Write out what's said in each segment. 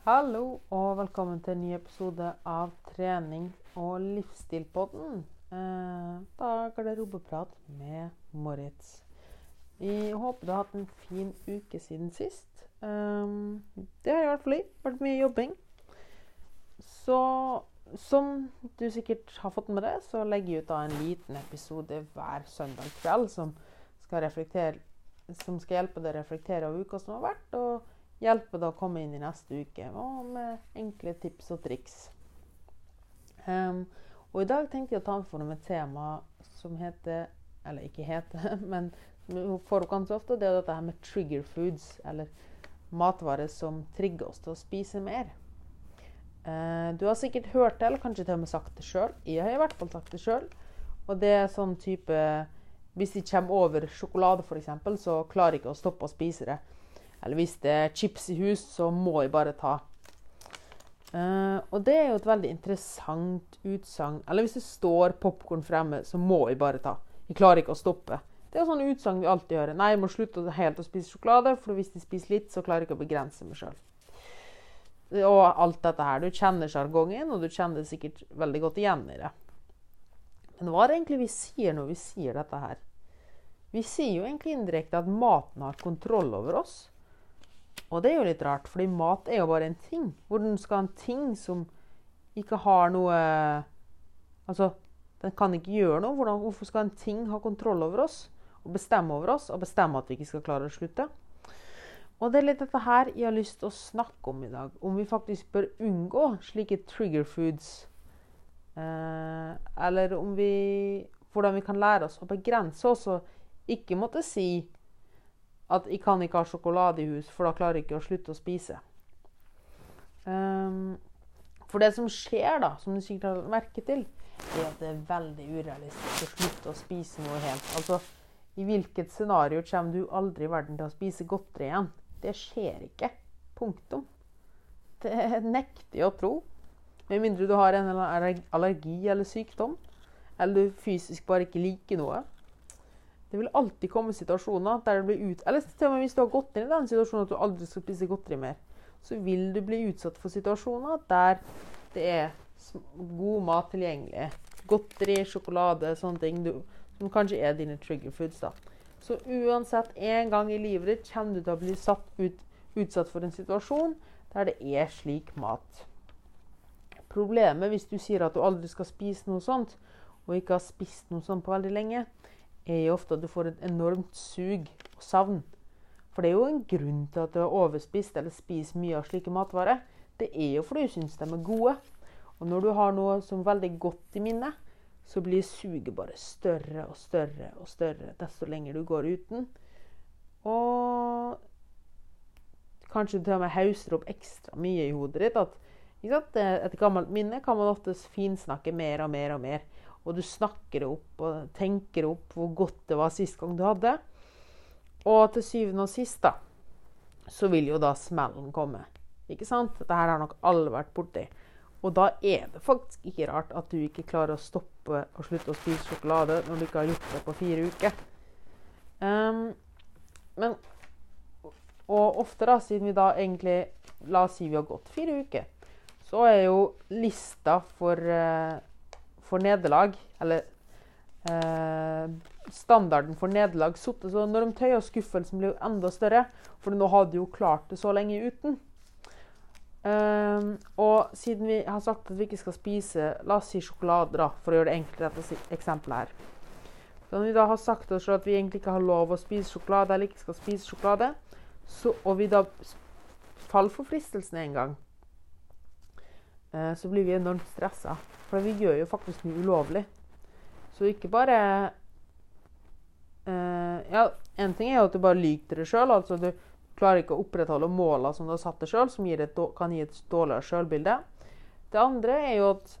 Hallo og velkommen til en ny episode av trening- og livsstilpodden. Eh, da er garderobeprat med Moritz. Jeg håper du har hatt en fin uke siden sist. Eh, det har i hvert fall. Vært mye jobbing. Så som du sikkert har fått med deg, så legger jeg ut da en liten episode hver søndag kveld som skal, som skal hjelpe deg å reflektere over uka som har vært, og hjelpe deg å komme inn i neste uke og med enkle tips og triks. Um, og i dag tenkte jeg å ta med for noe tema som heter Eller ikke heter, men får opp ganske ofte. Det er dette her med trigger foods, eller matvarer som trigger oss til å spise mer. Uh, du har sikkert hørt det, eller kanskje til og med sagt det sjøl. Jeg har i hvert fall sagt det sjøl. Og det er sånn type Hvis de kommer over sjokolade, f.eks., så klarer de ikke å stoppe å spise det. Eller hvis det er chips i hus, så må jeg bare ta. Uh, og det er jo et veldig interessant utsagn. Eller hvis det står popkorn fremme, så må jeg bare ta. Jeg klarer ikke å stoppe. Det er jo sånne utsagn vi alltid hører. Nei, jeg må slutte helt å spise sjokolade, for hvis jeg spiser litt, så klarer jeg ikke å begrense meg sjøl. Og alt dette her. Du kjenner sjargongen, og du kjenner sikkert veldig godt igjen i det. Men hva er det egentlig vi sier når vi sier dette her? Vi sier jo egentlig indirekte at maten har kontroll over oss. Og det er jo litt rart, fordi mat er jo bare en ting. Hvordan skal en ting som ikke har noe Altså, den kan ikke gjøre noe. Hvordan, hvorfor skal en ting ha kontroll over oss og bestemme over oss og bestemme at vi ikke skal klare å slutte? Og det er litt dette her jeg har lyst til å snakke om i dag. Om vi faktisk bør unngå slike trigger foods. Eh, eller om vi Hvordan vi kan lære oss å begrense oss og ikke måtte si at 'jeg kan ikke ha sjokolade i hus, for da klarer jeg ikke å slutte å spise'. Um, for det som skjer, da, som du sikkert har merket til, er at det er veldig urealistisk å slutte å spise noe helt. Altså, I hvilket scenario kommer du aldri i verden til å spise godteri igjen? Det skjer ikke. Punktum. Det nekter jeg å tro. Med mindre du har en allergi eller sykdom, eller du fysisk bare ikke liker noe. Det vil alltid komme situasjoner der det blir ut... Eller til og med hvis du har gått inn i den situasjonen at du aldri skal spise godteri mer, så vil du bli utsatt for situasjoner der det er god mat tilgjengelig. Godteri, sjokolade, sånne ting du, som kanskje er dine trigger foods. da. Så uansett, en gang i livet ditt kommer du til å bli ut, utsatt for en situasjon der det er slik mat. Problemet hvis du sier at du aldri skal spise noe sånt, og ikke har spist noe sånt på veldig lenge, er jo ofte at du får et enormt sug og savn. For det er jo en grunn til at du har overspist eller spiser mye av slike matvarer. Det er jo fordi du syns de er gode. Og når du har noe som er veldig godt i minnet, så blir suget bare større og større og større desto lenger du går uten. Og kanskje du til og med hauser opp ekstra mye i hodet ditt. at Et gammelt minne kan man ofte finsnakke mer og mer og mer. Og du snakker opp og tenker opp hvor godt det var sist gang du hadde. Og til syvende og sist, da, så vil jo da smellen komme. Ikke sant? Dette her har nok alle vært borti. Og da er det faktisk ikke rart at du ikke klarer å stoppe og slutte å spise sjokolade når du ikke har gjort det på fire uker. Um, men Og ofte, da, siden vi da egentlig La oss si vi har gått fire uker, så er jo lista for, uh, for nederlag, eller eh, standarden for nederlag, satt. Så når de tøyer skuffelsen blir enda større, for nå hadde de jo klart det så lenge uten. Eh, og siden vi har sagt at vi ikke skal spise la oss si sjokolade, da, for å gjøre det enkelt dette eksempelet her så Når vi da har sagt oss at vi egentlig ikke har lov å spise sjokolade, eller ikke skal spise sjokolade, så, og vi da faller for fristelsen en gang, så blir vi enormt stressa. For vi gjør jo faktisk noe ulovlig. Så ikke bare eh, Ja, en ting er jo at du bare lyver til deg sjøl. Altså du klarer ikke å opprettholde målene som du har satt deg sjøl, som et, kan gi et dårligere sjølbilde. Det andre er jo at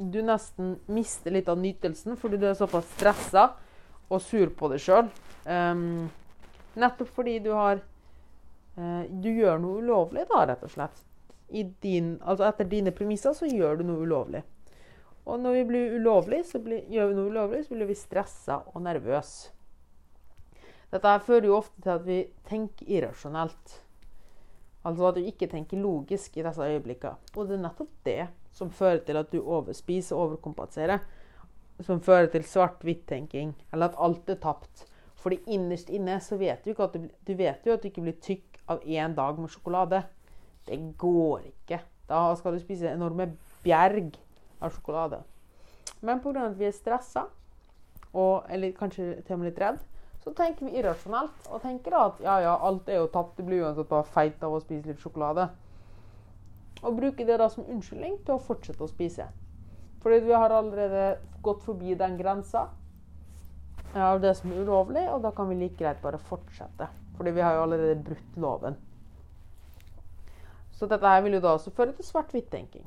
du nesten mister litt av nytelsen fordi du er såpass stressa og sur på deg sjøl. Um, ehm, nettopp fordi du har uh, Du gjør noe ulovlig, da, rett og slett. Din, altså etter dine premisser så gjør du noe ulovlig. Og når vi blir ulovlig, så blir, gjør vi noe ulovlig, så blir vi stressa og nervøse. Dette fører jo ofte til at vi tenker irrasjonelt. Altså at du ikke tenker logisk i disse øyeblikkene. Og det er nettopp det som fører til at du overspiser og overkompenserer. Som fører til svart-hvitt-tenking, eller at alt er tapt. Fordi innerst inne så vet du ikke at du, du vet jo at du ikke blir tykk av én dag med sjokolade. Det går ikke. Da skal du spise enorme bjerg av sjokolade. Men pga. at vi er stressa, eller kanskje til og med litt redd, så tenker vi irrasjonelt og tenker at ja, ja, alt er jo tapt. Det blir uansett bare feit av å spise litt sjokolade. Og bruker det da som unnskyldning til å fortsette å spise. Fordi vi har allerede gått forbi den grensa av det som er ulovlig, og da kan vi like greit bare fortsette. Fordi vi har jo allerede brutt loven. Så dette her vil jo da også føre til svart-hvitt-tenking.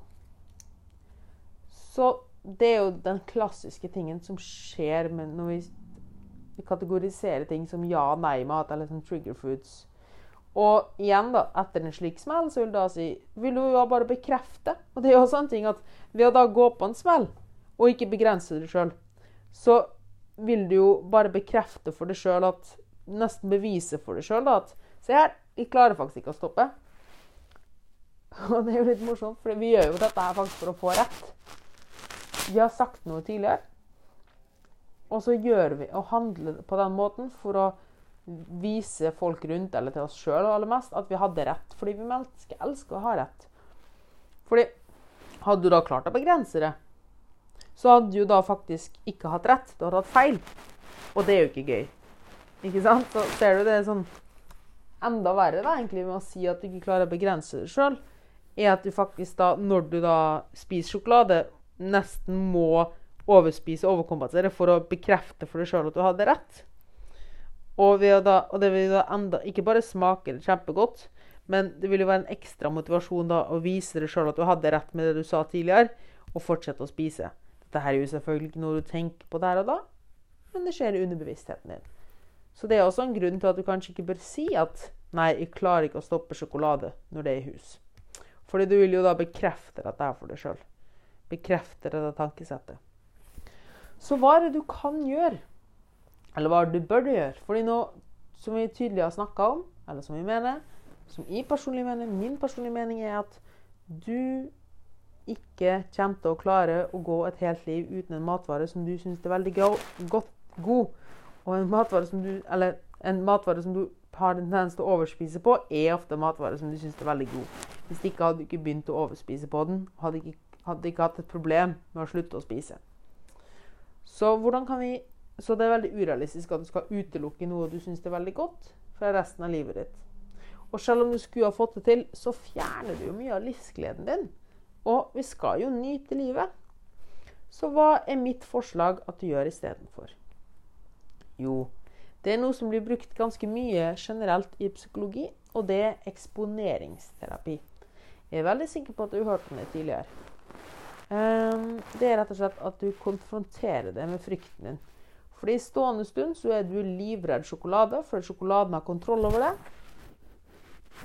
Så det er jo den klassiske tingen som skjer når vi kategoriserer ting som ja, nei-mat eller sånn trigger foods. Og igjen, da, etter en slik smell, så vil du da si Vil du jo bare bekrefte. Og det er jo sånne ting at ved å da gå på en smell, og ikke begrense det sjøl, så vil du jo bare bekrefte for deg sjøl at Nesten bevise for deg sjøl at Se her, jeg klarer faktisk ikke å stoppe. Og det er jo litt morsomt, for vi gjør jo dette her faktisk for å få rett. Vi har sagt noe tidligere, og så gjør vi og handler på den måten for å vise folk rundt, eller til oss sjøl aller mest, at vi hadde rett. Fordi vi mennesker elsker å ha rett. Fordi hadde du da klart å begrense det, så hadde du da faktisk ikke hatt rett. Du hadde hatt feil. Og det er jo ikke gøy. Ikke sant? Så ser du det er sånn enda verre da, egentlig med å si at du ikke klarer å begrense det sjøl, er at du faktisk da, når du da spiser sjokolade, nesten må overspise og overkompensere for å bekrefte for deg sjøl at du hadde rett. Og, da, og, det vil da enda ikke bare smake kjempegodt, men det vil jo være en ekstra motivasjon da å vise deg sjøl at du hadde rett med det du sa tidligere, og fortsette å spise. Dette her er jo selvfølgelig ikke noe du tenker på der og da, men det skjer i underbevisstheten din. Så det er også en grunn til at du kanskje ikke bør si at 'nei, jeg klarer ikke å stoppe sjokolade' når det er i hus. Fordi du vil jo da bekrefte at det er for deg sjøl. Bekrefte det tankesettet. Så hva er det du kan gjøre? Eller hva er det du bør gjøre? Fordi nå, som vi tydelig har snakka om, eller som vi mener, som jeg personlig mener, min personlige mening er at du ikke kommer til å klare å gå et helt liv uten en matvare som du syns er veldig godt, god. Og en matvare som du Eller en matvare som du har en tendens til å overspise på, er ofte matvare som du syns er veldig god. Hvis ikke hadde du ikke begynt å overspise på den, hadde ikke, hadde ikke hatt et problem med å slutte å spise. Så, vi, så det er veldig urealistisk at du skal utelukke noe du syns er veldig godt, fra resten av livet ditt. Og selv om du skulle ha fått det til, så fjerner du jo mye av livsgleden din. Og vi skal jo nyte livet. Så hva er mitt forslag at du gjør istedenfor? Jo, det er noe som blir brukt ganske mye generelt i psykologi, og det er eksponeringsterapi. Jeg er veldig sikker på at du har hørt om det tidligere. Um, det er rett og slett at du konfronterer det med frykten din. Fordi i stående stund så er du livredd sjokolade, fordi sjokoladen har kontroll over deg.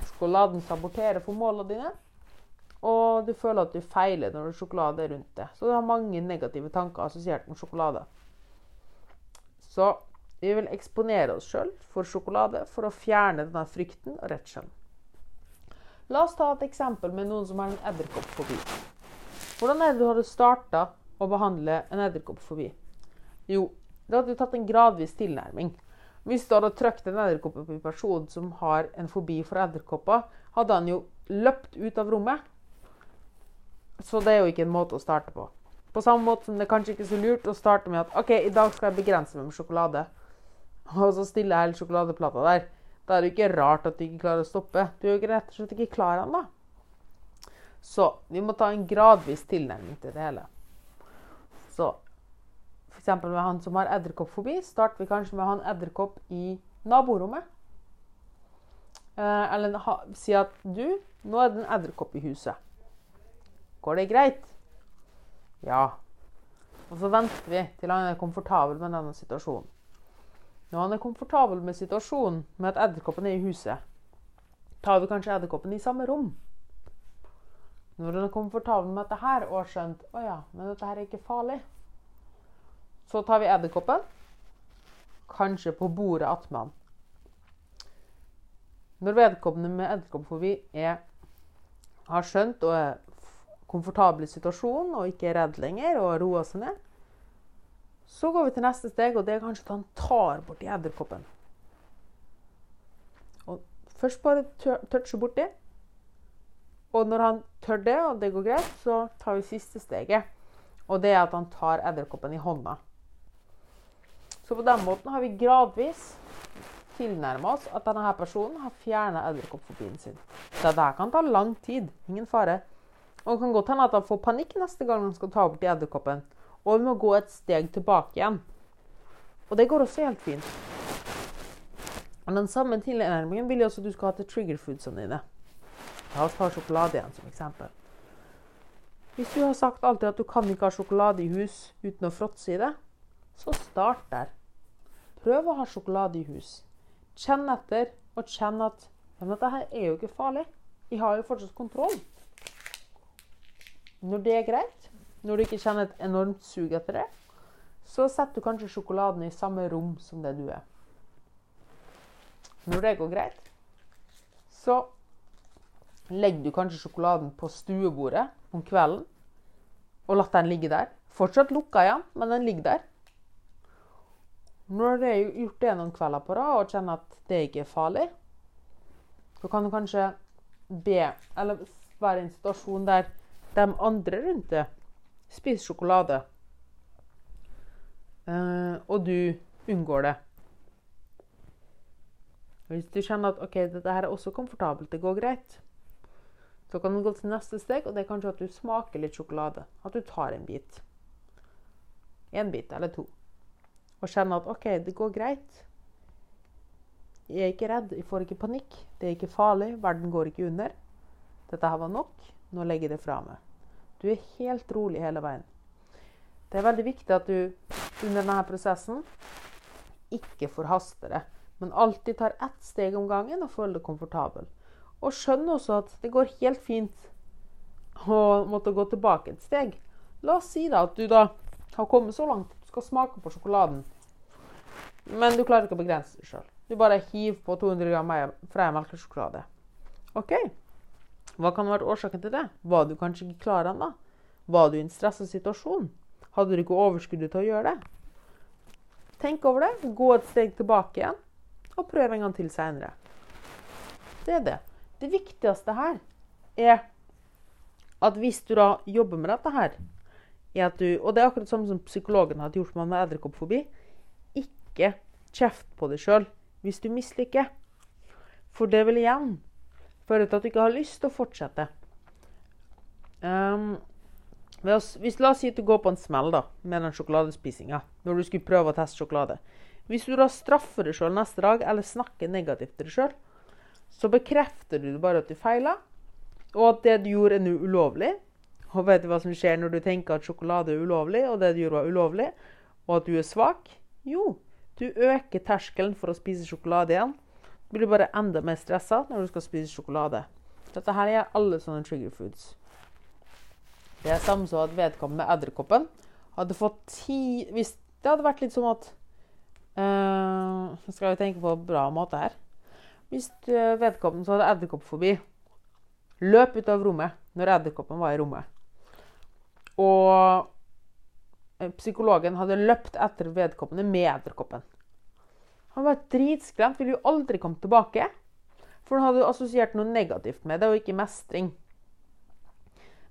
Sjokoladen saboterer for målene dine. Og du føler at du feiler når sjokolade er rundt deg. Så du har mange negative tanker assosiert med sjokolade. Så vi vil eksponere oss sjøl for sjokolade for å fjerne denne frykten og redselen. La oss ta et eksempel med noen som har en edderkoppfobi. Hvordan er det du hadde starta å behandle en edderkoppfobi? Jo, da hadde du tatt en gradvis tilnærming. Hvis du hadde trykt en edderkopp på en person som har en fobi for edderkopper, hadde han jo løpt ut av rommet. Så det er jo ikke en måte å starte på. På samme måte som det er kanskje ikke er så lurt å starte med at OK, i dag skal jeg begrense meg med sjokolade. Og så stiller jeg hele sjokoladeplata der. Da er det ikke rart at du ikke klarer å stoppe. Du er jo rett og slett ikke klar ennå. Så vi må ta en gradvis tilnærming til det hele. Så f.eks. med han som har edderkoppfobi, starter vi kanskje med å ha en edderkopp i naborommet. Eh, eller ha, si at du, nå er det en edderkopp i huset. Går det greit? Ja. Og så venter vi til han er komfortabel med denne situasjonen. Når han er komfortabel med situasjonen med at edderkoppen er i huset, tar vi kanskje edderkoppen i samme rom. Når han er komfortabel med dette her og har skjønt å ja, men dette her er ikke farlig, så tar vi edderkoppen, kanskje på bordet attmed han. Når vedkommende med edderkoppfobi har skjønt og er komfortabel i situasjonen og ikke er redd lenger og roa seg ned, så går vi til neste steg, og det er kanskje at han tar borti edderkoppen. Og først bare toucher borti. Og når han tør det, og det går greit, så tar vi siste steget. Og det er at han tar edderkoppen i hånda. Så på den måten har vi gradvis tilnærma oss at denne personen har fjerna edderkoppfobien sin. Så dette kan ta lang tid. Ingen fare. Og det kan godt hende at han får panikk neste gang han skal ta bort edderkoppen. Og vi må gå et steg tilbake igjen. Og det går også helt fint. Men Den samme tilnærmingen vil jeg også du skal ha til triggerfoodsene dine. La oss ta sjokolade igjen som eksempel. Hvis du har sagt alltid at du kan ikke ha sjokolade i hus uten å fråtse i det, så start der. Prøv å ha sjokolade i hus. Kjenn etter, og kjenn at men dette her er jo ikke farlig. Jeg har jo fortsatt kontroll. Når det er greit, når du ikke kjenner et enormt sug etter det, så setter du kanskje sjokoladen i samme rom som det du er. Når det går greit, så legger du kanskje sjokoladen på stuebordet om kvelden og lar den ligge der. Fortsatt lukka igjen, men den ligger der. Når du har gjort det noen kvelder på rad og kjenner at det ikke er farlig, så kan du kanskje be, eller være i en situasjon der de andre rundt deg spiser sjokolade, eh, og du unngår det. Hvis du kjenner at ok, dette her er også komfortabelt, det går greit, så kan du gå til neste steg, og det er kanskje at du smaker litt sjokolade. At du tar en bit. En bit eller to og kjenner at OK, det går greit. Jeg er ikke redd, jeg får ikke panikk. Det er ikke farlig, verden går ikke under. Dette her var nok. Nå legger jeg det fra meg. Du er helt rolig hele veien. Det er veldig viktig at du under denne prosessen ikke forhaster det, men alltid tar ett steg om gangen og føler deg komfortabel. Og skjønn også at det går helt fint å måtte gå tilbake et steg. La oss si da at du da har kommet så langt at du skal smake på sjokoladen. Men du klarer ikke å begrense deg sjøl. Du bare hiver på 200 gram fra melkesjokolade. OK. Hva kan ha vært årsaken til det? Var du kanskje ikke klar ennå? Var du i en stressa situasjon? Hadde du ikke overskuddet til å gjøre det? Tenk over det, gå et steg tilbake igjen, og prøv en gang til seinere. Det er det. Det viktigste her er at hvis du da jobber med dette her, er du Og det er akkurat sånn som psykologen hadde gjort med edderkoppfobi. Ikke kjeft på deg sjøl hvis du mislykker. For det vil igjen føre til at du ikke har lyst til å fortsette. Um, hvis, la oss si at du går på en smell da, med den sjokoladespisinga når du skulle prøve å teste sjokolade. Hvis du da straffer deg sjøl neste dag eller snakker negativt til deg sjøl, så bekrefter du bare at du feila, og at det du gjorde, er nå ulovlig. Og vet du hva som skjer når du tenker at sjokolade er ulovlig, og det du gjorde, var ulovlig, og at du er svak? Jo, du øker terskelen for å spise sjokolade igjen. Du blir bare enda mer stressa når du skal spise sjokolade. Dette her er alle sånne trigger foods. Det er samme som at vedkommende edderkoppen hadde fått ti Hvis det hadde vært litt sånn at uh, Skal vi tenke på en bra måte her. Hvis eh, vedkommende som hadde edderkoppfobi, løp ut av rommet når edderkoppen var i rommet og eh, psykologen hadde løpt etter vedkommende med edderkoppen. Han var dritskremt, ville jo aldri komme tilbake. For han hadde assosiert noe negativt med det, og ikke mestring.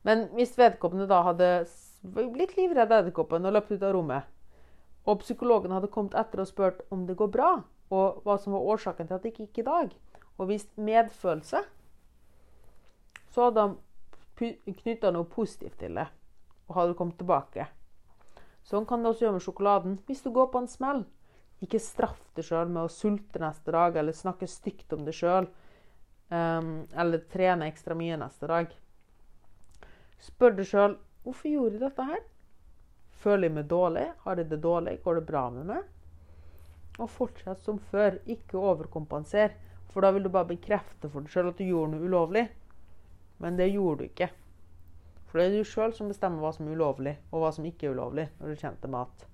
Men hvis vedkommende da hadde blitt livredd edderkoppen og løpt ut av rommet, og psykologen hadde kommet etter og spurt om det går bra, og hva som var årsaken til at det ikke gikk i dag, og vist medfølelse, så hadde han knytta noe positivt til det og hadde kommet tilbake. Sånn kan det også gjøre med sjokoladen. Hvis du går på en smell, ikke straff deg sjøl med å sulte neste dag eller snakke stygt om deg sjøl. Um, ehm, eller trene ekstra mye neste dag. Spør deg sjøl hvorfor gjorde jeg dette her. Føler jeg meg dårlig? Har jeg det dårlig? Går det bra med meg? Og fortsett som før. Ikke overkompenser. For da vil du bare bekrefte for deg sjøl at du gjorde noe ulovlig. Men det gjorde du ikke. For det er du sjøl som bestemmer hva som er ulovlig, og hva som ikke er ulovlig når du kommer til mat.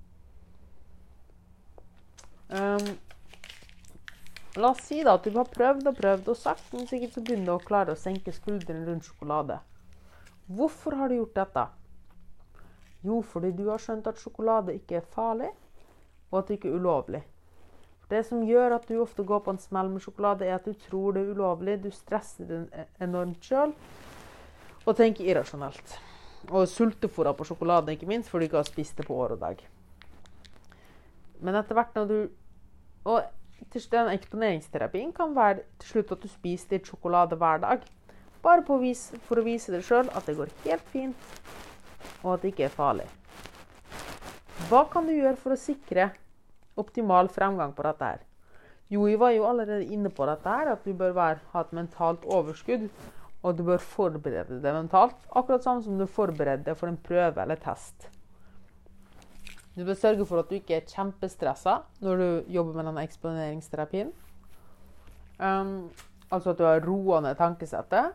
Um, La oss si da at du har prøvd og prøvd, og sakte, men sikkert så begynner du å klare å senke skuldrene rundt sjokolade. Hvorfor har du gjort dette? Jo, fordi du har skjønt at sjokolade ikke er farlig, og at det ikke er ulovlig. Det som gjør at du ofte går på en smell med sjokolade, er at du tror det er ulovlig. Du stresser det enormt sjøl og tenker irrasjonelt. Og sultefòra på sjokolade, ikke minst, fordi du ikke har spist det på år og dag. Men etter hvert når du Og den eksponeringsterapien kan være til slutt at du spiser litt sjokolade hver dag. Bare vise, for å vise deg sjøl at det går helt fint, og at det ikke er farlig. Hva kan du gjøre for å sikre optimal fremgang på dette her? Jo, vi var jo allerede inne på dette her, at du bør være, ha et mentalt overskudd. Og du bør forberede deg mentalt, akkurat sånn som du forbereder deg for en prøve eller test. Du bør sørge for at du ikke er kjempestressa når du jobber med denne eksponeringsterapien. Um, altså at du har roende tankesettet.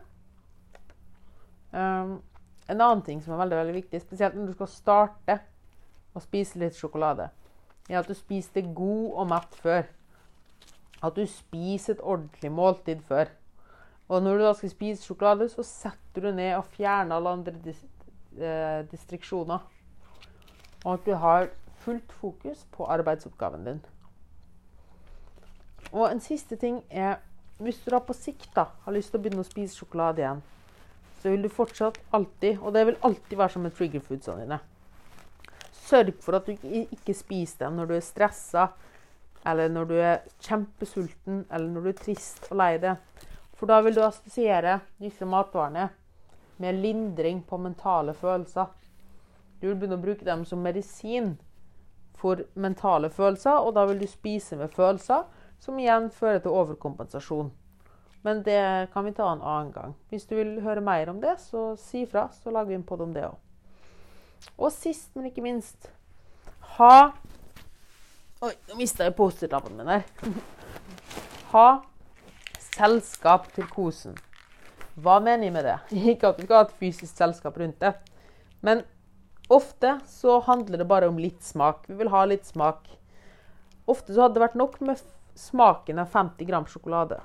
Um, en annen ting som er veldig, veldig viktig, spesielt når du skal starte å spise litt sjokolade, er at du spiser det god og mett før. At du spiser et ordentlig måltid før. Og når du da skal spise sjokolade, så setter du ned og fjerner alle andre dis eh, distriksjoner. Og at du har fullt fokus på arbeidsoppgaven din. Og en siste ting er hvis du da på sikt da, har lyst til å begynne å spise sjokolade igjen, så vil du fortsatt alltid, og det vil alltid være som med trigger foodsene dine Sørg for at du ikke spiser dem når du er stressa, eller når du er kjempesulten, eller når du er trist og lei deg. For da vil du assosiere disse matvarene med lindring på mentale følelser. Du vil begynne å bruke dem som medisin for mentale følelser, og da vil du spise med følelser, som igjen fører til overkompensasjon. Men det kan vi ta en annen gang. Hvis du vil høre mer om det, så si fra, så lager vi en pod om det òg. Og sist, men ikke minst ha Oi, nå mista jeg Post-It-lappen min her. ha selskap til kosen. Hva mener jeg med det? Ikke at du skal ha et fysisk selskap rundt det. Men Ofte så handler det bare om litt smak. Vi vil ha litt smak. Ofte så hadde det vært nok med smaken av 50 gram sjokolade.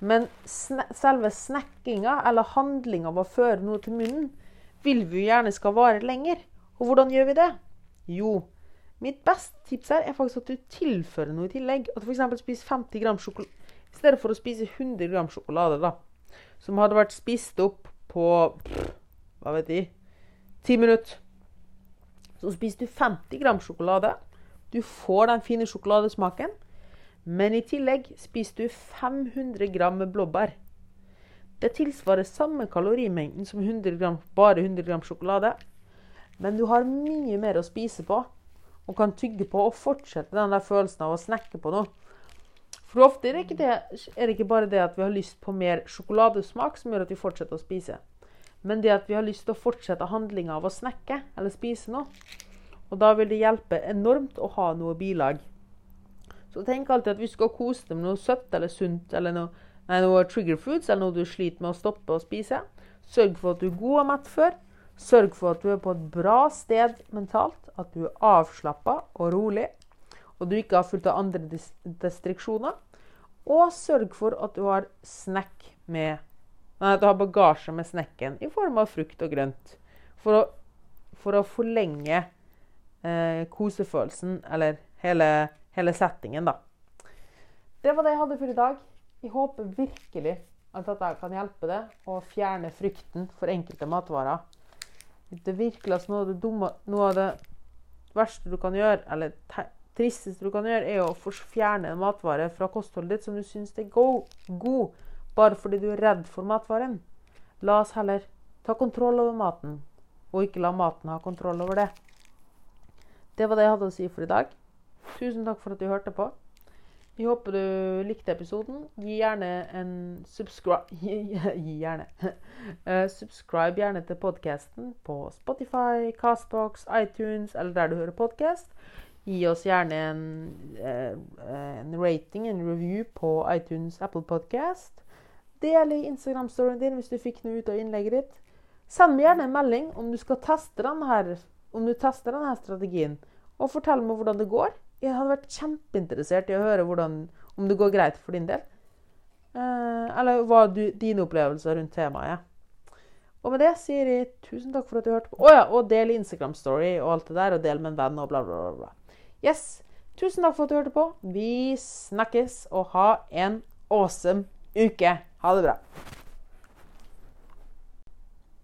Men sne selve snekkinga, eller handlinga av å føre noe til munnen, vil vi jo gjerne skal vare lenger. Og hvordan gjør vi det? Jo, mitt beste tips her er faktisk at du tilfører noe i tillegg. At du f.eks. spiser 50 gram sjokolade i stedet for å spise 100 gram sjokolade, da. Som hadde vært spist opp på hva vet jeg 10 minutter. Så spiser du 50 gram sjokolade. Du får den fine sjokoladesmaken. Men i tillegg spiser du 500 gram med blåbær. Det tilsvarer samme kalorimengden som 100 gram, bare 100 gram sjokolade. Men du har mye mer å spise på og kan tygge på og fortsette den der følelsen av å snekke på noe. For ofte er det, ikke det, er det ikke bare det at vi har lyst på mer sjokoladesmak som gjør at vi fortsetter å spise. Men det at vi har lyst til å fortsette handlinga av å snekke eller spise noe. Og da vil det hjelpe enormt å ha noe bilag. Så tenk alltid at vi skal kose deg med noe søtt eller sunt eller noe, nei, noe trigger foods eller noe du sliter med å stoppe å spise. Sørg for at du er god og mett før. Sørg for at du er på et bra sted mentalt, at du er avslappa og rolig, og du ikke har fulgt av andre distriksjoner. Og sørg for at du har snack med at du har bagasje med snekken i form av frukt og grønt. For å, for å forlenge eh, kosefølelsen, eller hele, hele, settingen, da. Det var det jeg hadde for i dag. Jeg håper virkelig at dette kan hjelpe deg å fjerne frykten for enkelte matvarer. Det virkelig altså noe av det, dumme, noe av det verste du kan gjøre, eller tristeste du kan gjøre, er å fjerne en matvare fra kostholdet ditt som du syns er god bare fordi du er redd for matvaren. La oss heller ta kontroll over maten, og ikke la maten ha kontroll over det. Det var det jeg hadde å si for i dag. Tusen takk for at du hørte på. Vi håper du likte episoden. Gi gjerne en subscribe Gi gjerne. Uh, subscribe gjerne til podkasten på Spotify, Castbox, iTunes eller der du hører podkast. Gi oss gjerne en, uh, en rating, en review på iTunes Apple Podcast. Del i Instagram-storyen din hvis du fikk noe ut av innlegget ditt. Send meg gjerne en melding om du skal teste denne, om du tester denne strategien, og fortell meg hvordan det går. Jeg hadde vært kjempeinteressert i å høre hvordan, Om det går greit for din del. Eh, eller hva du, dine opplevelser rundt temaet. Og med det sier jeg tusen takk for at du hørte på. Å oh, ja, og del Instagram-story og alt det der. Og del med en venn og bla, bla. bla. Yes. Tusen takk for at du hørte på. Vi snakkes, og ha en awesome uke. Ha det bra.